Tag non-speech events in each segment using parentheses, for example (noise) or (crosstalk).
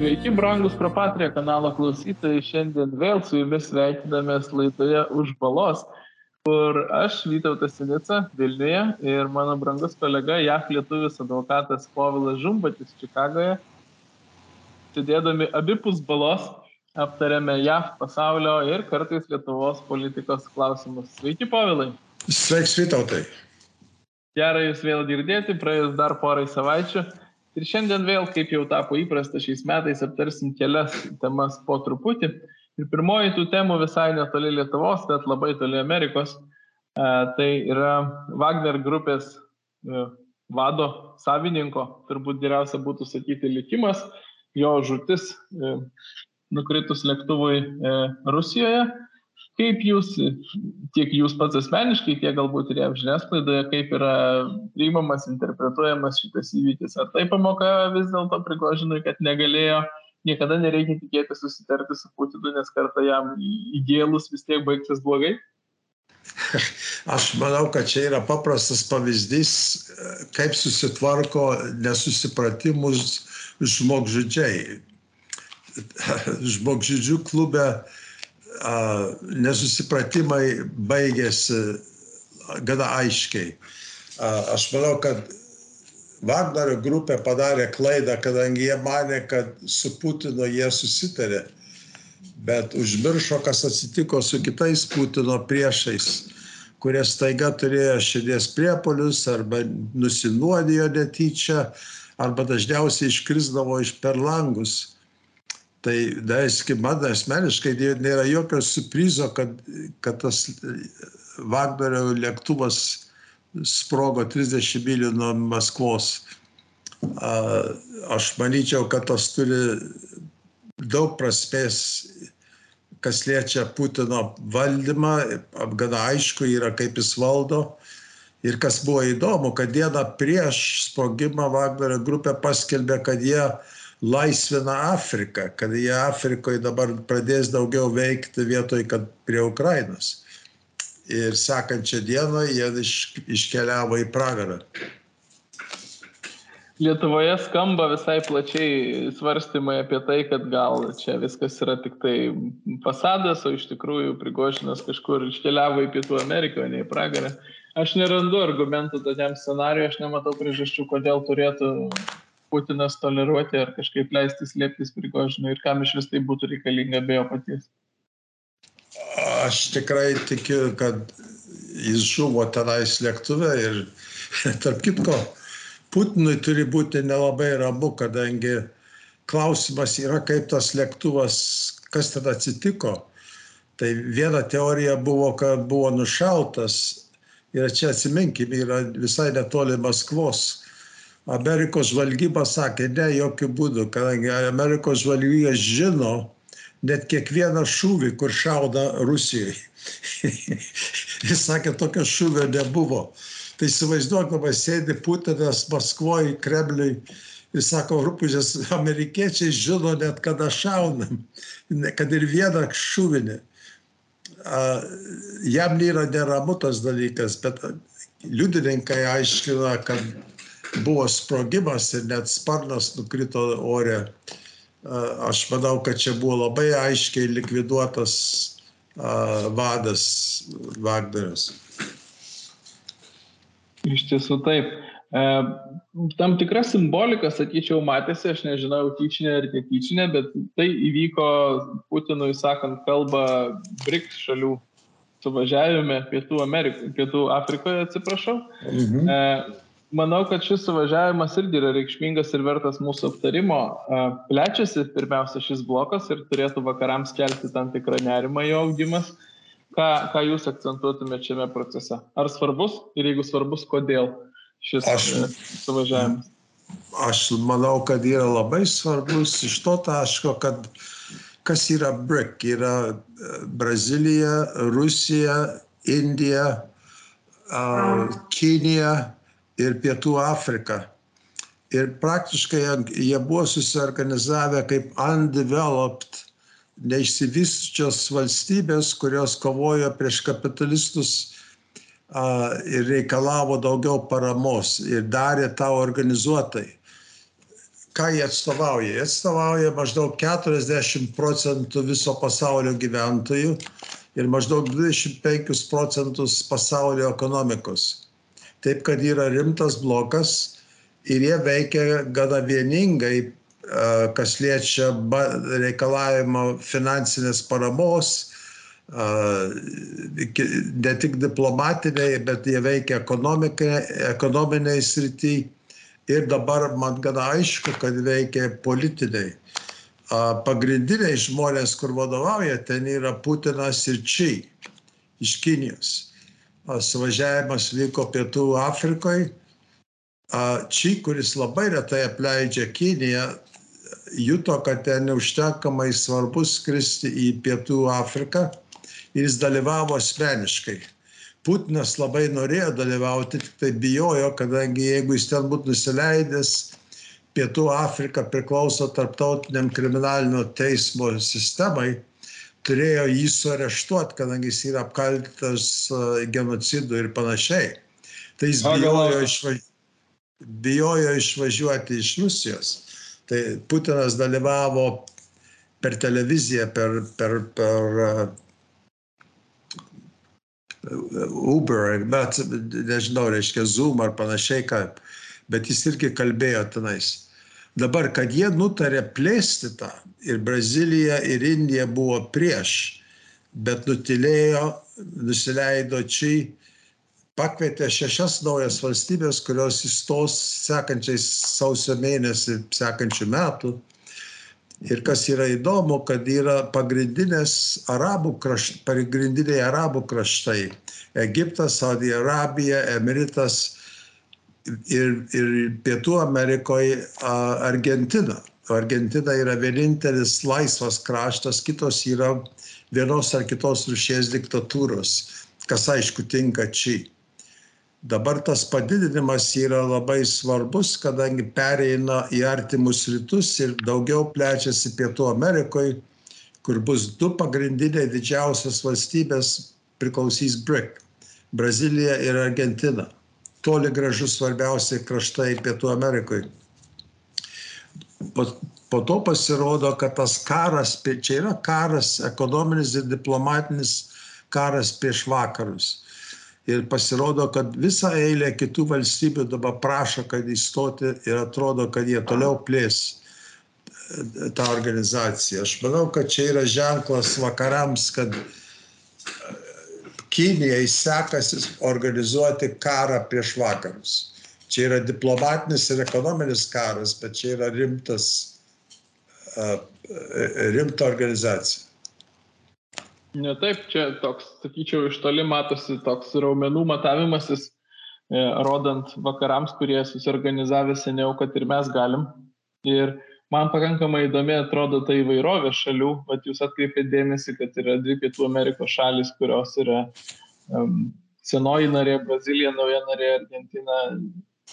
Sveiki, brangus Propatria kanalo klausytojai. Šiandien vėl su jumis sveikinamės laidoje už balos, kur aš, Vytautas Sinica, Vilniuje ir mano brangus kolega JAF lietuvis advokatas Povilas Žumbatis Čikagoje. Sėdėdami abipus balos aptarėme JAF pasaulio ir kartais Lietuvos politikos klausimus. Sveiki, Povilai. Sveiks, Vytautai. Gerai jūs vėl girdėti, praėjus dar porai savaičių. Ir šiandien vėl, kaip jau tapo įprasta šiais metais, aptarsim kelias temas po truputį. Ir pirmoji tų temų visai netoli Lietuvos, bet labai toli Amerikos. E, tai yra Wagner grupės e, vado, savininko, turbūt geriausia būtų sakyti, likimas, jo žutis e, nukritus lėktuvui Rusijoje Kaip jūs, tiek jūs pats asmeniškai, tiek galbūt ir jav žiniasklaidoje, kaip yra priimamas, interpretuojamas šitas įvykis? Ar tai pamoka vis dėlto prigožinui, kad negalėjo, niekada nereikia tikėti susitarti su Putinu, nes kartą jam įgėlus vis tiek baigsis blogai? (laughs) Aš manau, kad čia yra paprastas pavyzdys, kaip susitvarko nesusipratimus žmogžudžiai. (laughs) Žmogžudžių klube nesusipratimai baigėsi gana aiškiai. Aš manau, kad Wagnerio grupė padarė klaidą, kadangi jie mane, kad su Putinu jie susitarė, bet užmiršo, kas atsitiko su kitais Putino priešais, kurie staiga turėjo širdies priepolius arba nusinuodijo netyčia, arba dažniausiai iškrisdavo iš per langus Tai, daiskime, man asmeniškai nėra jokio surprizo, kad, kad tas Wagnerio lėktuvas sprogo 30 mylių nuo Maskvos. Aš manyčiau, kad tas turi daug prasmės, kas liečia Putino valdymą, gana aišku yra, kaip jis valdo. Ir kas buvo įdomu, kad dieną prieš sprogimą Wagnerio grupė paskelbė, kad jie laisvina Afriką, kad jie Afrikoje dabar pradės daugiau veikti vietoj, kad prie Ukrainos. Ir sekančią dieną jie iš, iškeliavo į pragarą. Lietuvoje skamba visai plačiai svarstymai apie tai, kad gal čia viskas yra tik tai fasadas, o iš tikrųjų Prigošinas kažkur iškeliavo į Pietų Ameriką, o ne į pragarą. Aš nerandu argumentų tokiam scenariui, aš nematau priežasčių, kodėl turėtų Putinas toleruoti ar kažkaip leisti slėptis Prigožinui ir kam iš vis tai būtų reikalinga be jo paties? Aš tikrai tikiu, kad jis žuvo tenais lėktuve ir (laughs) tarp kitko, Putinui turi būti nelabai ramu, kadangi klausimas yra, kaip tas lėktuvas, kas tada atsitiko. Tai viena teorija buvo, kad buvo nušautas ir čia atsiminkime, yra visai netoli Maskvos Amerikos žvalgyba sakė, ne, jokių būdų, kadangi Amerikos žvalgyba žino net kiekvieną šūvį, kur šauda Rusijai. (laughs) Jis sakė, tokio šūvio nebuvo. Tai įsivaizduokama, sėdi Putinas Maskvoje, Kremliui ir sako, rūpūžės, amerikiečiai žino net kada šaunam, kad ir vieną šūvinį. Jam nėra neramu tas dalykas, bet liudininkai aiškina, kad buvo sprogimas ir net sparnas nukrito ore. Aš manau, kad čia buvo labai aiškiai likviduotas vadas Wagneris. Iš tiesų taip. E, tam tikra simbolika, sakyčiau, matėsi, aš nežinau, tyčinė ar netyčinė, bet tai įvyko Putinui sakant kalbą BRICS šalių suvažiavime Pietų, Amerikoje, Pietų Afrikoje, atsiprašau. Mhm. E, manau kad šis suvažiavimas irgi yra reikšmingas ir vertas mūsų aptarimo. Plečiasi pirmiausia šis blokas ir turėtų vakarams kelti tam tikrą nerimą jo augimas. Ką, ką jūs akcentuotumėte šiame procese? Ar svarbus ir jeigu svarbus, kodėl šis aš, suvažiavimas? Aš manau, kad yra labai svarbus iš to taško, kad kas yra BRIC? Yra e, Brazilija, Rusija, Indija, Kinija, ir Pietų Afriką. Ir praktiškai jie buvo susiorganizavę kaip undeveloped, neišsivysčios valstybės, kurios kovojo prieš kapitalistus a, ir reikalavo daugiau paramos ir darė tą organizuotai. ką jie atstovauja. Jie atstovauja maždaug 40 procentų viso pasaulio gyventojų ir maždaug 25 procentus pasaulio ekonomikos. Taip kad yra rimtas blokas ir jie veikia gana vieningai, kas liečia reikalavimo finansinės paramos, ne tik diplomatiniai, bet jie veikia ekonominiai srityje ir dabar man gana aišku, kad veikia politiniai. Pagrindiniai žmonės, kur vadovauja, ten yra Putinas ir Či iš Kinijos. Suvažiavimas vyko Pietų Afrikoje. Či, kuris labai retai apleidžia Kiniją, juto, kad ten neužtenkamai svarbu skristi į Pietų Afriką ir jis dalyvavo asmeniškai. Putinas labai norėjo dalyvauti, tik tai bijojo, kadangi jeigu jis ten būtų nusileidęs, Pietų Afrika priklauso tarptautiniam kriminalinio teismo sistemai, turėjo jį suareštuoti, kadangi jis yra apkaltytas genocidu ir panašiai. Tai jis bijojo, išvaž... bijojo išvažiuoti iš Rusijos. Tai Putinas dalyvavo per televiziją, per, per, per Uber, bet nežinau, reiškia Zoom ar panašiai, ką, bet jis irgi kalbėjo tenais. Dabar, kad jie nutarė plėsti tą ir Brazilija ir Indija buvo prieš, bet nutilėjo, nusileido čia, pakvietė šešias naujas valstybės, kurios įstos sekančiais sausio mėnesį sekančių metų. Ir kas yra įdomu, kad yra pagrindinės arabų kraštai, pagrindiniai arabų kraštai - Egiptas, Saudi Arabija, Emiritas ir, ir Pietų Amerikoje Argentina. Argentina yra vienintelis laisvas kraštas, kitos yra vienos ar kitos rušies diktatūros, kas aišku tinka čia. Dabar tas padidinimas yra labai svarbus, kadangi pereina į artimus rytus ir daugiau plečiasi Pietų Amerikoje, kur bus du pagrindiniai didžiausias valstybės priklausys BRIC - Brazilija ir Argentina. Toli gražu svarbiausiai kraštai Pietų Amerikoje. Po, po to pasirodo, kad tas karas, čia yra karas, ekonominis ir diplomatinis karas prieš vakarus ir pasirodo, kad visa eilė kitų valstybių dabar prašo, kad įstoti ir atrodo, kad jie toliau plės e, tą organizaciją. Aš manau, kad čia yra ženklas vakarams, kad e, Kinijai sekasi organizuoti karą prieš vakarus. Čia yra diplomatinis ir ekonominis karas, bet čia yra rimtas, e, rimta organizacija. Ne taip, čia toks, sakyčiau, iš toli matosi toks raumenų matavimasis, e, rodant vakarams, kurie susiorganizavę seniau, kad ir mes galim. Ir man pakankamai įdomi atrodo ta įvairovė šalių, bet jūs atkreipėte dėmesį, kad yra dvi Pietų Amerikos šalis, kurios yra um, senoji narė Brazilija, nauja narė Argentina,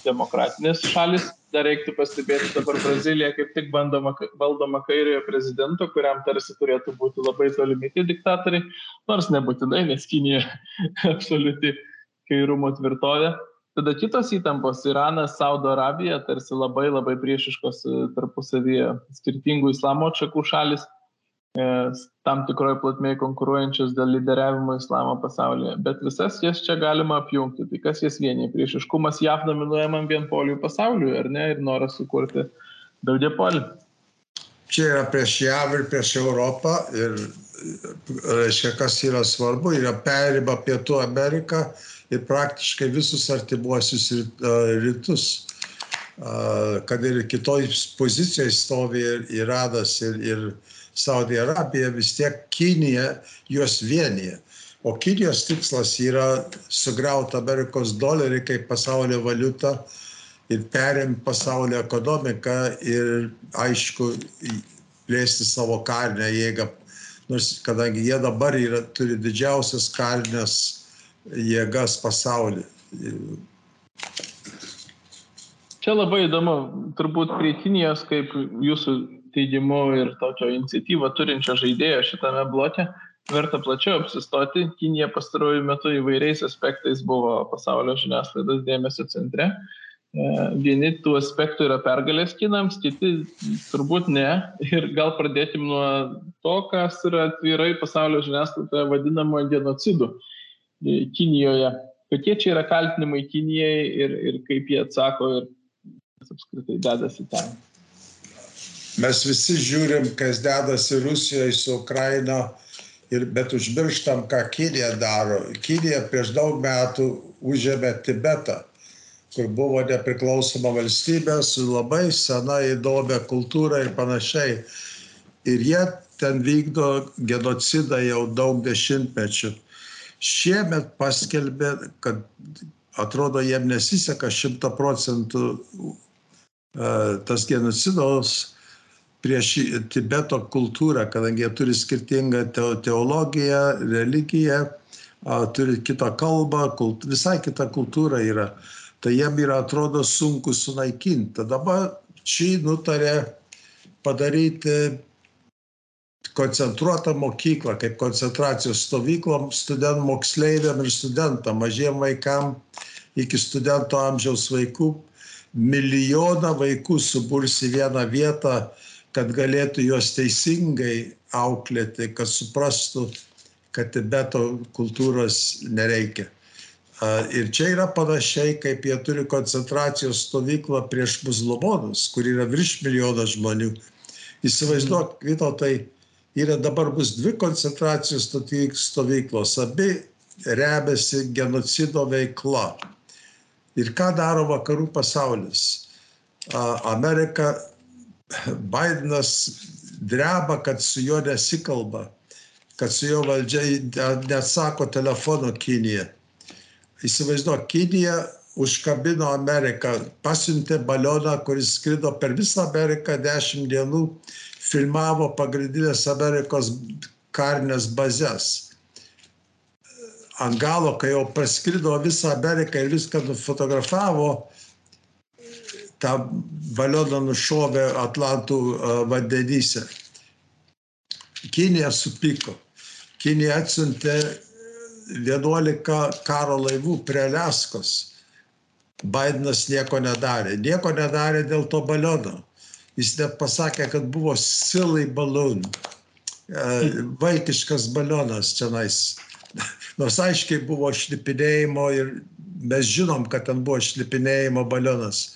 demokratinės šalis dar reiktų pastebėti dabar Brazilija kaip tik bandoma, valdoma kairiojo prezidento, kuriam tarsi turėtų būti labai tolimi tie diktatoriai, nors nebūtinai, nes Kinija (laughs) absoliuti kairumo tvirtovė. Tada kitos įtampos - Iranas, Saudo Arabija, tarsi labai labai priešiškos e, tarpusavyje skirtingų islamo atšakų šalis. E, tam tikroje plotmėje konkuruojančios dėl lyderiavimo islamo pasaulyje. Bet visas jas čia galima apjungti. Tai kas jas vienyje? Priešiškumas JAV dominuojamam vienpolių pasauliui, ar ne? Ir noras sukurti daugiapolį. Čia yra prieš JAV ir prieš Europą. Ir reiškia, kas yra svarbu, yra perima Pietų Ameriką ir praktiškai visus artimuosius rytus. Kad ir kitoj pozicijoje stovi ir Iranas ir, ir Saudija Arabija, vis tiek Kinija juos vienyje. O Kinijos tikslas yra sugriauti Amerikos dolerį kaip pasaulio valiutą ir perimti pasaulio ekonomiką ir, aišku, plėsti savo karinę jėgą. Nors kadangi jie dabar yra, turi didžiausias karinės jėgas pasaulyje. Čia labai įdomu, turbūt prie Kinijos, kaip jūsų teigimu ir tokio iniciatyvą turinčio žaidėjo šitame bloke, verta plačiau apsistoti. Kinija pastaruoju metu įvairiais aspektais buvo pasaulio žiniasklaidos dėmesio centre. vieni tų aspektų yra pergalės kinams, kiti turbūt ne. Ir gal pradėkim nuo to, kas yra atvirai pasaulio žiniasklaidoje vadinama genocidu Kinijoje. Kokie čia yra kaltinimai Kinijai ir, ir kaip jie atsako ir kas apskritai dedasi ten. Mes visi žiūrim, kas dedasi Rusijoje su Ukraina, ir, bet užmirštam, ką Kinija daro. Kinija prieš daug metų užėmė Tibetą, kur buvo nepriklausoma valstybė su labai sena įdomia kultūra ir panašiai. Ir jie ten vykdo genocidą jau daug dešimtmečių. Šiemet paskelbė, kad atrodo jiem nesiseka šimta procentų tas genocidos prieš Tibeto kultūrą, kadangi jie turi skirtingą teologiją, religiją, turi kitą kalbą, kult, visai kita kultūra yra. Tai jiem yra atrodo sunku sunaikinti. Tada šį nutarė padaryti koncentruotą mokyklą, kaip koncentracijos stovyklom student moksleiviam ir studentam, mažiem vaikam iki studento amžiaus vaikų. Milijoną vaikų suburs į vieną vietą kad galėtų juos teisingai auklėti, kad suprastų, kad Tibeto kultūros nereikia. Ir čia yra panašiai, kaip jie turi koncentracijos stovyklą prieš musulmonus, kur yra virš milijono žmonių. Įsivaizduok, Vito, tai yra dabar bus dvi koncentracijos stovyklos, abi remiasi genocido veikla. Ir ką daro vakarų pasaulis? Amerika Bidenas dreba, kad su juo nesikalba, kad su jo valdžia neatsako telefono Kinija. Įsivaizduok, Kinija užkabino Ameriką, pasiuntė balioną, kuris skrido per visą Ameriką dešimt dienų, filmavo pagrindinės Amerikos karinės bazės. Ant galo, kai jau praskrido visą Ameriką ir viską nufotografavo, tą balioną nušovė Atlantų vandenyse. Kinija supiko. Kinija atsiuntė 11 karo laivų prie Leskos. Bidenas nieko nedarė. Nieko nedarė dėl to baliono. Jis net pasakė, kad buvo silai balloon. Vaikiškas balionas čionais. (laughs) Nors aiškiai buvo šnipinėjimo ir mes žinom, kad ten buvo šnipinėjimo balionas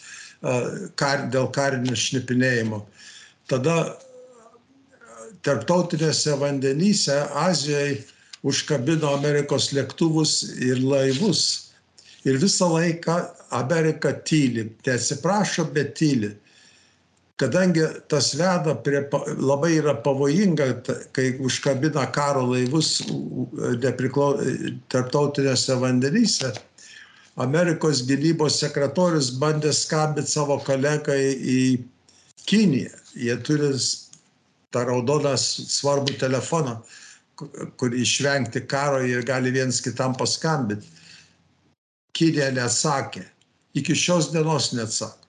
kar, dėl karinio šnipinėjimo. Tada tarptautinėse vandenyse Azijoje užkabino Amerikos lėktuvus ir laivus. Ir visą laiką Amerika tyli. Tai atsiprašo, bet tyli. Kadangi tas veda prie, labai yra pavojinga, kai užkabina karo laivus nepriklau, tarptautinėse vandenyse, Amerikos gynybos sekretorius bandė skambinti savo kolegai į Kiniją. Jie turi tą raudoną svarbų telefoną, kur išvengti karo ir gali viens kitam paskambinti. Kinija neatsakė. Iki šios dienos neatsako.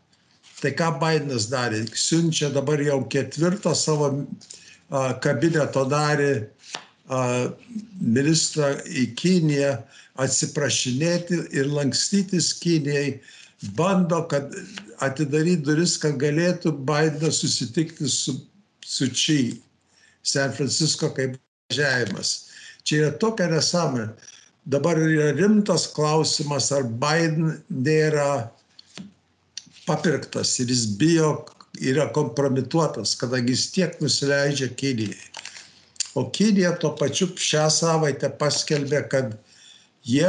Tai ką Bidenas darė? Siunčia dabar jau ketvirtą savo kabineto narį ministrą į Kiniją atsiprašinėti ir lankstytis Kinijai, bando, kad atidaryti duris, kad galėtų Bidenas susitikti su, su Či, San Francisco kaip važiavimas. Čia yra tokia nesąmonė. Dabar yra rimtas klausimas, ar Biden nėra papirktas ir jis bijo, yra kompromituotas, kadangi jis tiek nusileidžia Kinijai. O Kinija tuo pačiu šią savaitę paskelbė, kad jie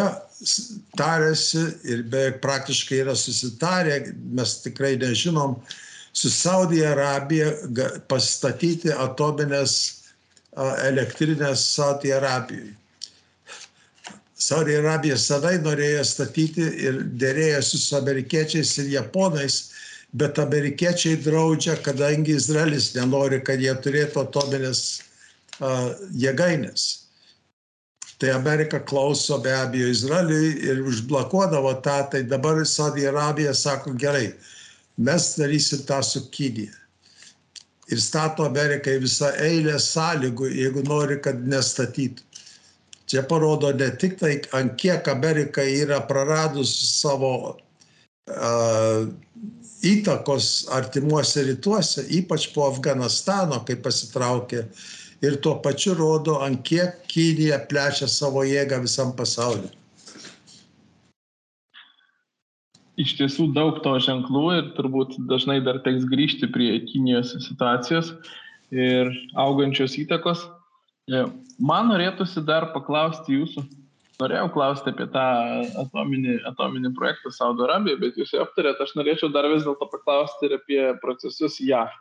tarėsi ir beveik praktiškai yra susitarę, mes tikrai nežinom, su Saudija Arabija pastatyti atominės elektrinės Saudija Arabijoje. Saudija Arabija senai norėjo statyti ir dėrėjosi su amerikiečiais ir japonais, bet amerikiečiai draudžia, kadangi Izraelis nenori, kad jie turėtų atominės jėgainės tai Amerika klauso be abejo Izraeliui ir užblokuodavo tą, tai dabar Saudija Arabija sako gerai, mes darysim tą su Kinija. Ir stato Amerikai visą eilę sąlygų, jeigu nori, kad nestatytų. Čia parodo ne tik tai, ant kiek Amerika yra praradus savo uh, įtakos artimuose rytuose, ypač po Afganistano, kai pasitraukė ir tuo pačiu rodo, ant kiek Kinija plečia savo jėgą visam pasauliu. Iš tiesų daug to ženklų ir turbūt dažnai dar teks grįžti prie Kinijos situacijos ir augančios įtakos. E, man norėtųsi dar paklausti jūsų, norėjau klausti apie tą atominį, atominį projektą Saudo Arabijoje, bet jūs jau aptarėt, aš norėčiau dar vis dėlto paklausti ir apie procesus JAV.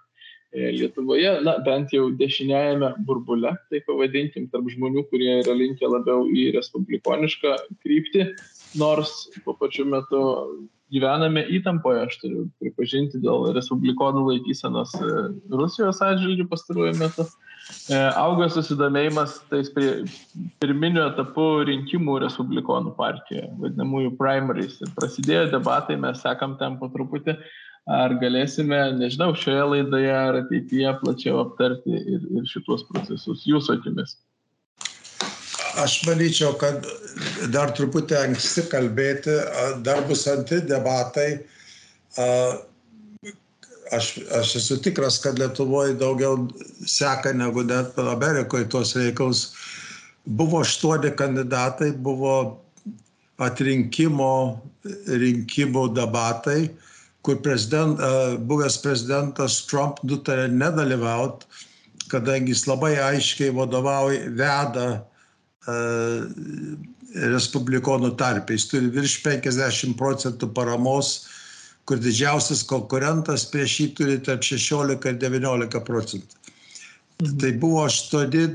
E, Lietuvoje, na, bent jau dešiniajame burbule, tai pavadinkim, tarp žmonių, kurie yra linkę labiau į respublikonišką kryptį, nors tuo pačiu metu gyvename įtampoje, aš turiu pripažinti, dėl respublikonų laikysenos e, Rusijos atžvilgių pastaruoju metu. E, auga susidomėjimas tais pirminiu etapu rinkimų respublikonų partijoje, vadinamųjų primaries. Ir prasidėjo debatai, mes sekam ten po truputį, ar galėsime, nežinau, šioje laidoje ar ateityje plačiau aptarti ir, ir šituos procesus jūsų akimis. Aš manyčiau, kad dar truputį anksti kalbėti, dar bus antri debatai. Aš, aš esu tikras, kad Lietuvoje daugiau seka negu net Amerikoje tuos reikalus. Buvo aštuoni kandidatai, buvo atrinkimo rinkimų debatai, kur prezident, buvęs prezidentas Trump nutarė nedalyvauti, kadangi jis labai aiškiai vadovauja, veda respublikonų tarpe. Jis turi virš 50 procentų paramos, kur didžiausias konkurentas prieš jį turi tarp 16 ir 19 procentų. Mhm. Tai buvo aštuoni,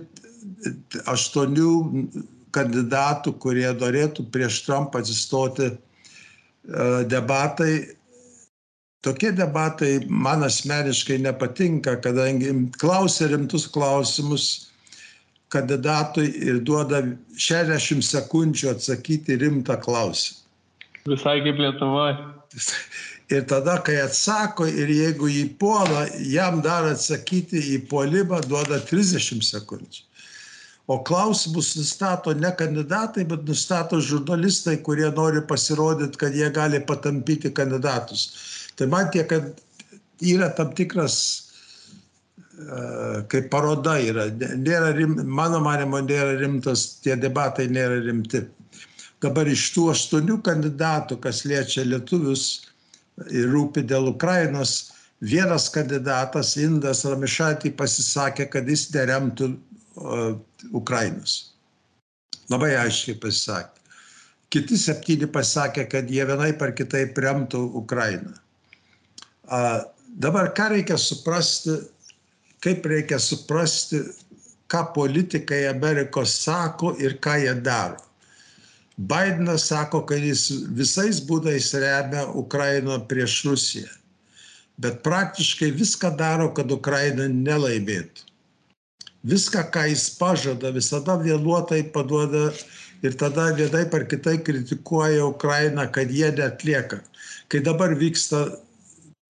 aštuonių kandidatų, kurie norėtų prieš Trumpą atsistoti debatai. Tokie debatai man asmeniškai nepatinka, kadangi klausia rimtus klausimus kandidatui ir duoda 60 sekundžių atsakyti rimtą klausimą. Visai kaip Lietuvoje. (laughs) Ir tada, kai atsako ir jeigu jį puola, jam dar atsakyti į puolimą duoda 30 sekundžių. O klausimus nustato ne kandidatai, bet nustato žurnalistai, kurie nori pasirodyti, kad jie gali patampyti kandidatus. Tai man tie, kad yra tam tikras kaip paroda yra. Nėra rim, mano manimo nėra rimtas, tie debatai nėra rimti. Dabar iš tų aštuonių kandidatų, kas liečia lietuvius ir rūpi dėl Ukrainos, vienas kandidatas, Indas Ramišatį, pasisakė, kad jis neremtų Ukrainos. Labai aiškiai pasisakė. Kiti septyni pasakė, kad jie vienai par kitaip remtų Ukrainą. Dabar ką reikia suprasti kaip reikia suprasti, ką politikai Amerikos sako ir ką jie daro. Bidenas sako, kad jis visais būdais remia Ukrainą prieš Rusiją, bet praktiškai viską daro, kad Ukraina nelaimėtų. Viską, ką jis pažada, visada vėluotai paduoda ir tada vienai par kitai kritikuoja Ukrainą, kad jie netlieka. Kai dabar vyksta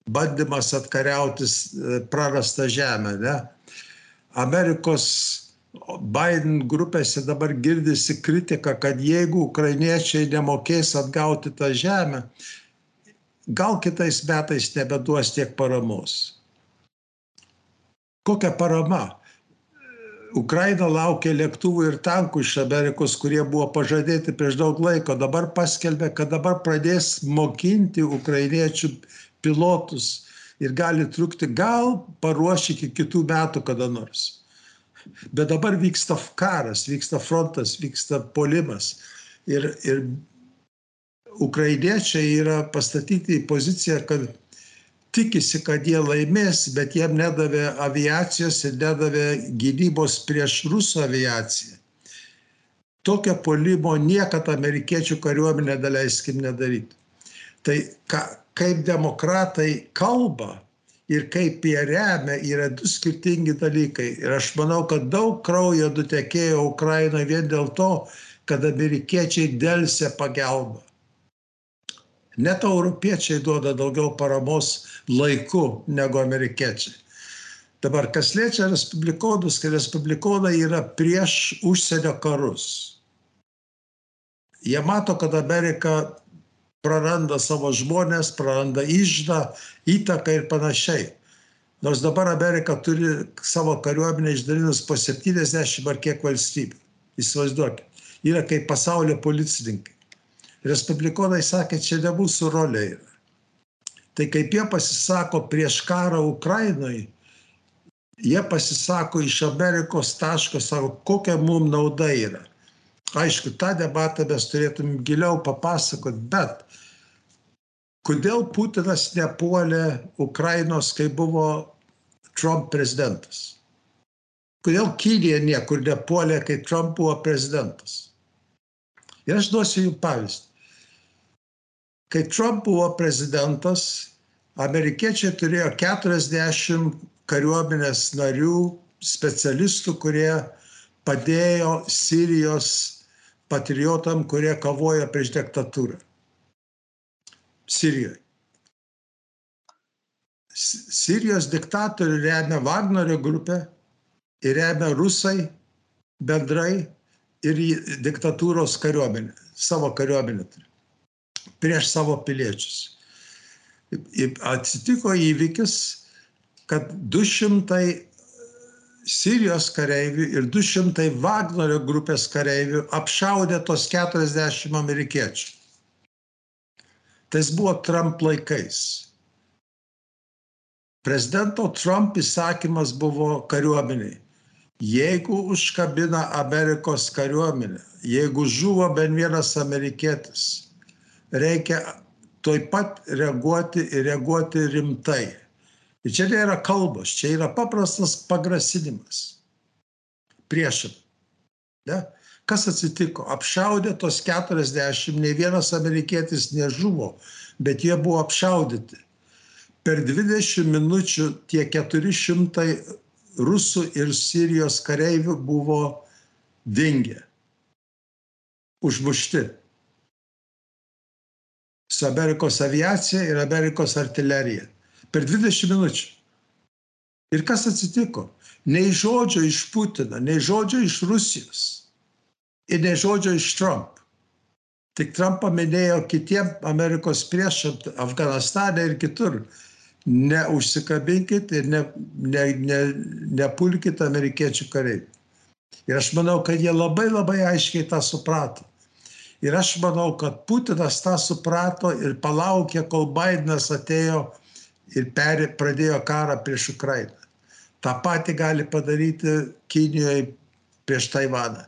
bandymas atkariauti e, prarastą žemę. Ne? Amerikos Biden grupėse dabar girdisi kritika, kad jeigu ukrainiečiai nemokės atgauti tą žemę, gal kitais metais nebeduos tiek paramos. Kokia parama? Ukraina laukia lėktuvų ir tankų iš Amerikos, kurie buvo pažadėti prieš daug laiko. Dabar paskelbė, kad dabar pradės mokinti ukrainiečių pilotus ir gali trukti gal paruoš iki kitų metų kada nors. Bet dabar vyksta karas, vyksta frontas, vyksta polimas. Ir, ir ukrainiečiai yra pastatyti į poziciją, kad tikisi, kad jie laimės, bet jiem nedavė aviacijos ir nedavė gynybos prieš rusų aviaciją. Tokio polimo niekada amerikiečių kariuomenė daleiskim nedaryti. Tai ką, kaip demokratai kalba ir kaip jie remia, yra du skirtingi dalykai. Ir aš manau, kad daug kraujo nutekėjo Ukraina vien dėl to, kad amerikiečiai dėlse pagalbą. Net europiečiai duoda daugiau paramos laiku negu amerikiečiai. Dabar, kas liečia respublikonus, kai respublikonai yra prieš užsienio karus. Jie mato, kad Amerika praranda savo žmonės, praranda išdą, įtaką ir panašiai. Nors dabar Amerika turi savo kariuomenę išdalinus po 70 ar kiek valstybių. Įsivaizduokit. Yra kaip pasaulio policininkai. Respublikonai sakė, čia ne mūsų rolė yra. Tai kaip jie pasisako prieš karą Ukrainoje, jie pasisako iš Amerikos taško, sako, kokia mums nauda yra. Aišku, tą debatą mes turėtum giliau papasakot, bet kodėl Putinas nepuolė Ukrainos, kai buvo Trump prezidentas? Kodėl Kinija niekur nepuolė, kai Trump buvo prezidentas? Ir aš duosiu jums pavyzdį. Kai Trump buvo prezidentas, amerikiečiai turėjo 40 kariuomenės narių, specialistų, kurie padėjo Sirijos patriotam, kurie kovoja prieš diktatūrą. Sirijoje. Sirijos diktatorių remia Wagnerio grupė ir remia rusai bendrai ir diktatūros kariuomenė, savo kariuomenę turi prieš savo piliečius. Atsitiko įvykis, kad 200 Sirijos kareivių ir 200 Wagnerio grupės kareivių apšaudė tos 40 amerikiečių. Tas buvo Trump laikais. Prezidento Trump įsakymas buvo kariuomeniai. Jeigu užkabina Amerikos kariuomenę, jeigu žuvo bent vienas amerikietis, reikia toj pat reaguoti ir reaguoti rimtai. Ir čia nėra kalbos, čia yra paprastas pagrasinimas priešam. Ne? Kas atsitiko? Apšaudė tos 40, ne vienas amerikietis nežuvo, bet jie buvo apšaudyti. Per 20 minučių tie 400 rusų ir Sirijos kareivių buvo dingę, užmušti su Amerikos aviacija ir Amerikos artilerija. Per 20 minučių. Ir kas atsitiko? Nei žodžio iš Putino, nei žodžio iš Rusijos ir nei žodžio iš Trump. Tik Trump paminėjo kitiem Amerikos priešam Afganistane ir kitur. Neužsikabinkit ir ne, ne, ne, nepulkit amerikiečių kariai. Ir aš manau, kad jie labai labai aiškiai tą suprato. Ir aš manau, kad Putinas tą suprato ir palaukė, kol Bidenas atėjo ir perė, pradėjo karą prieš Ukrainą. Ta pati gali padaryti Kinijoje prieš Taivaną.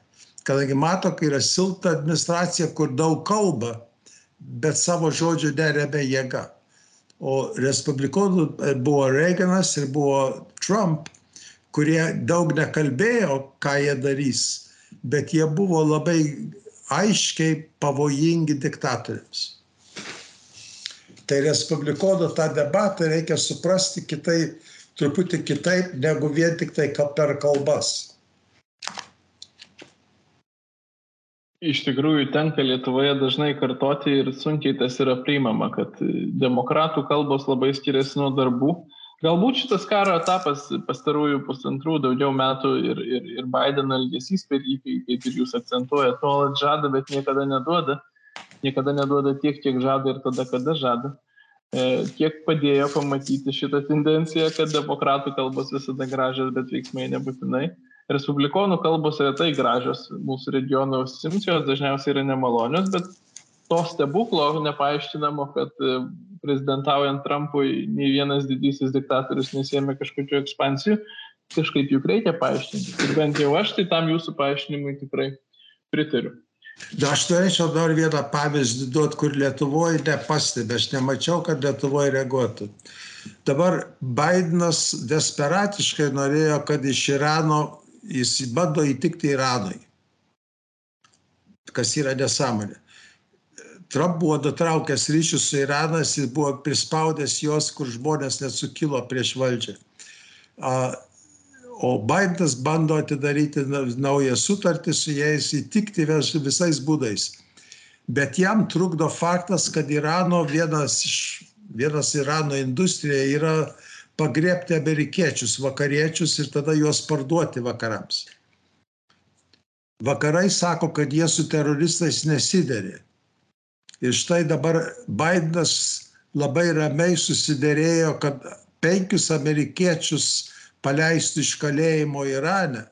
Kadangi mato, kai yra silpna administracija, kur daug kalba, bet savo žodžių neremia jėga. O respublikonų buvo Reaganas ir buvo Trump, kurie daug nekalbėjo, ką jie darys, bet jie buvo labai aiškiai pavojingi diktatoriams. Tai respublikonų tą debatą reikia suprasti kitaip, truputį kitaip negu vien tik tai per kalbas. Iš tikrųjų, tenka Lietuvoje dažnai kartoti ir sunkiai tas yra priimama, kad demokratų kalbos labai skiriasi nuo darbų galbūt šitas karo etapas pastarųjų pusantrų daugiau metų ir, ir, ir Bideno elgesys per jį, kaip ir jūs akcentuojate, nuolat žada, bet niekada neduoda. Niekada neduoda tiek, kiek žada ir tada, kada žada. E, kiek padėjo pamatyti šitą tendenciją, kad demokratų kalbos visada gražios, bet veiksmai nebūtinai. Respublikonų kalbos retai gražios mūsų regiono simcijos, dažniausiai yra nemalonios, bet to stebuklo nepaaiškinamo, kad prezidentaujant Trumpui nei vienas didysis diktatorius nesėmė kažkokių ekspansijų, kažkaip juk reikia paaiškinti. Ir bent jau aš tai tam jūsų paaiškinimui tikrai pritariu. Aš norėčiau dar vieną pavyzdį duoti, kur Lietuvoje nepastebė, aš nemačiau, kad Lietuvoje reaguotų. Dabar Bidenas desperatiškai norėjo, kad iš Irano jis bando įtikti Iranui, kas yra nesąmonė. Trump buvo nutraukęs ryšius su Iranas, jis buvo prispaudęs juos, kur žmonės net sukilo prieš valdžią. O Bidenas bando atidaryti naują sutartį su jais, įtikti visais būdais. Bet jam trukdo faktas, kad Irano vienas, iš, vienas Irano industrija yra pagriepti amerikiečius, vakariečius ir tada juos parduoti vakarams. Vakarai sako, kad jie su teroristais nesiderė Ir štai dabar Bidenas labai ramiai susidėrėjo, kad penkius amerikiečius paleistų iš kalėjimo Irane.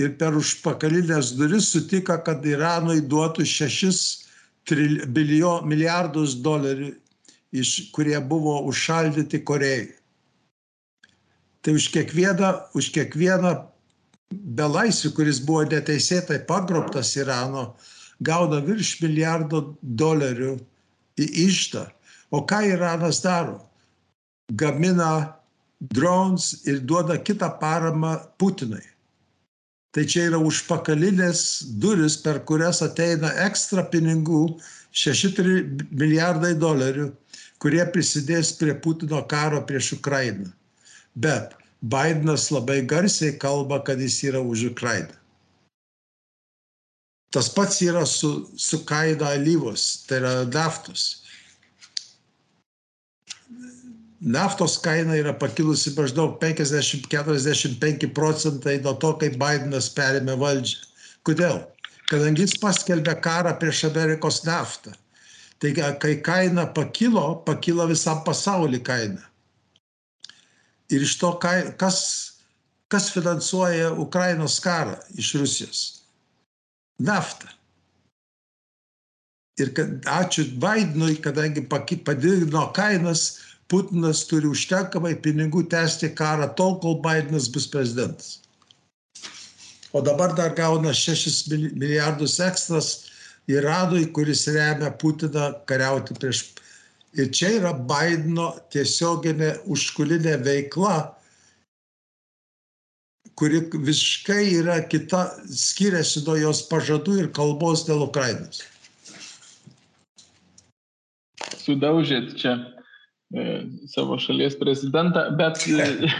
Ir per užpakalinės duris sutika, kad Iranui duotų 6 bilijo, milijardus dolerių, iš, kurie buvo užšaldyti Korejai. Tai už kiekvieną, už kiekvieną belaisvį, kuris buvo neteisėtai pagrobtas Irano, gauna virš milijardo dolerių į ištą. O ką Iranas daro? Gamina drones ir duoda kitą paramą Putinui. Tai čia yra užpakalinės duris, per kurias ateina ekstra pinigų 6 milijardai dolerių, kurie prisidės prie Putino karo prieš Ukrainą. Bet Bidenas labai garsiai kalba, kad jis yra už Ukrainą. Tas pats yra su, su kaina alyvos, tai yra naftos. Naftos kaina yra pakilusi maždaug 50-45 procentai nuo to, kai Bidenas perėmė valdžią. Kodėl? Kadangi jis paskelbė karą prieš Amerikos naftą. Tai kai kaina pakilo, pakilo visam pasauliu kaina. Ir iš to, kas, kas finansuoja Ukrainos karą iš Rusijos? naftą. Ir kad, ačiū Bidenui, kadangi padidino kainas, Putinas turi užtenkamai pinigų tęsti karą tol, kol Bidenas bus prezidentas. O dabar dar gauna 6 milijardus ekstras Iranui, kuris remia Putiną kariauti prieš. Ir čia yra Bideno tiesioginė užkulinė veikla, kuri visiškai yra kita, skiriasi nuo jos pažadų ir kalbos dėl Ukrainos. Sudaužėt čia savo šalies prezidentą, bet,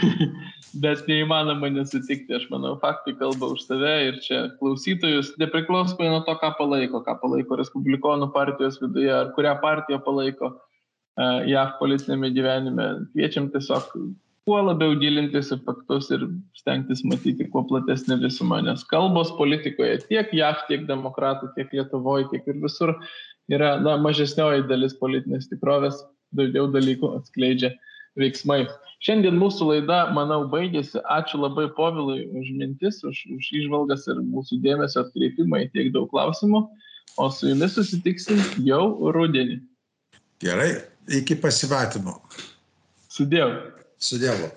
(laughs) bet neįmanoma nesutikti, aš manau, faktai kalba už save ir čia klausytojus, nepriklausomai nuo to, ką palaiko, ką palaiko Respublikonų partijos viduje ar kurią partiją palaiko e, JAV politinėme gyvenime, kviečiam tiesiog kuo labiau gilintis į faktus ir stengtis matyti kuo platesnį visumą, nes kalbos politikoje tiek JAV, tiek demokratų, tiek Lietuvoje, tiek ir visur yra na, mažesnioji dalis politinės tikrovės, daugiau dalykų atskleidžia veiksmai. Šiandien mūsų laida, manau, baigėsi. Ačiū labai Povilui už mintis, už, už išvalgas ir mūsų dėmesio atkreipimą į tiek daug klausimų. O su jumis susitiksim jau rudenį. Gerai, iki pasimatymo. Sudėjau. Su Dievu.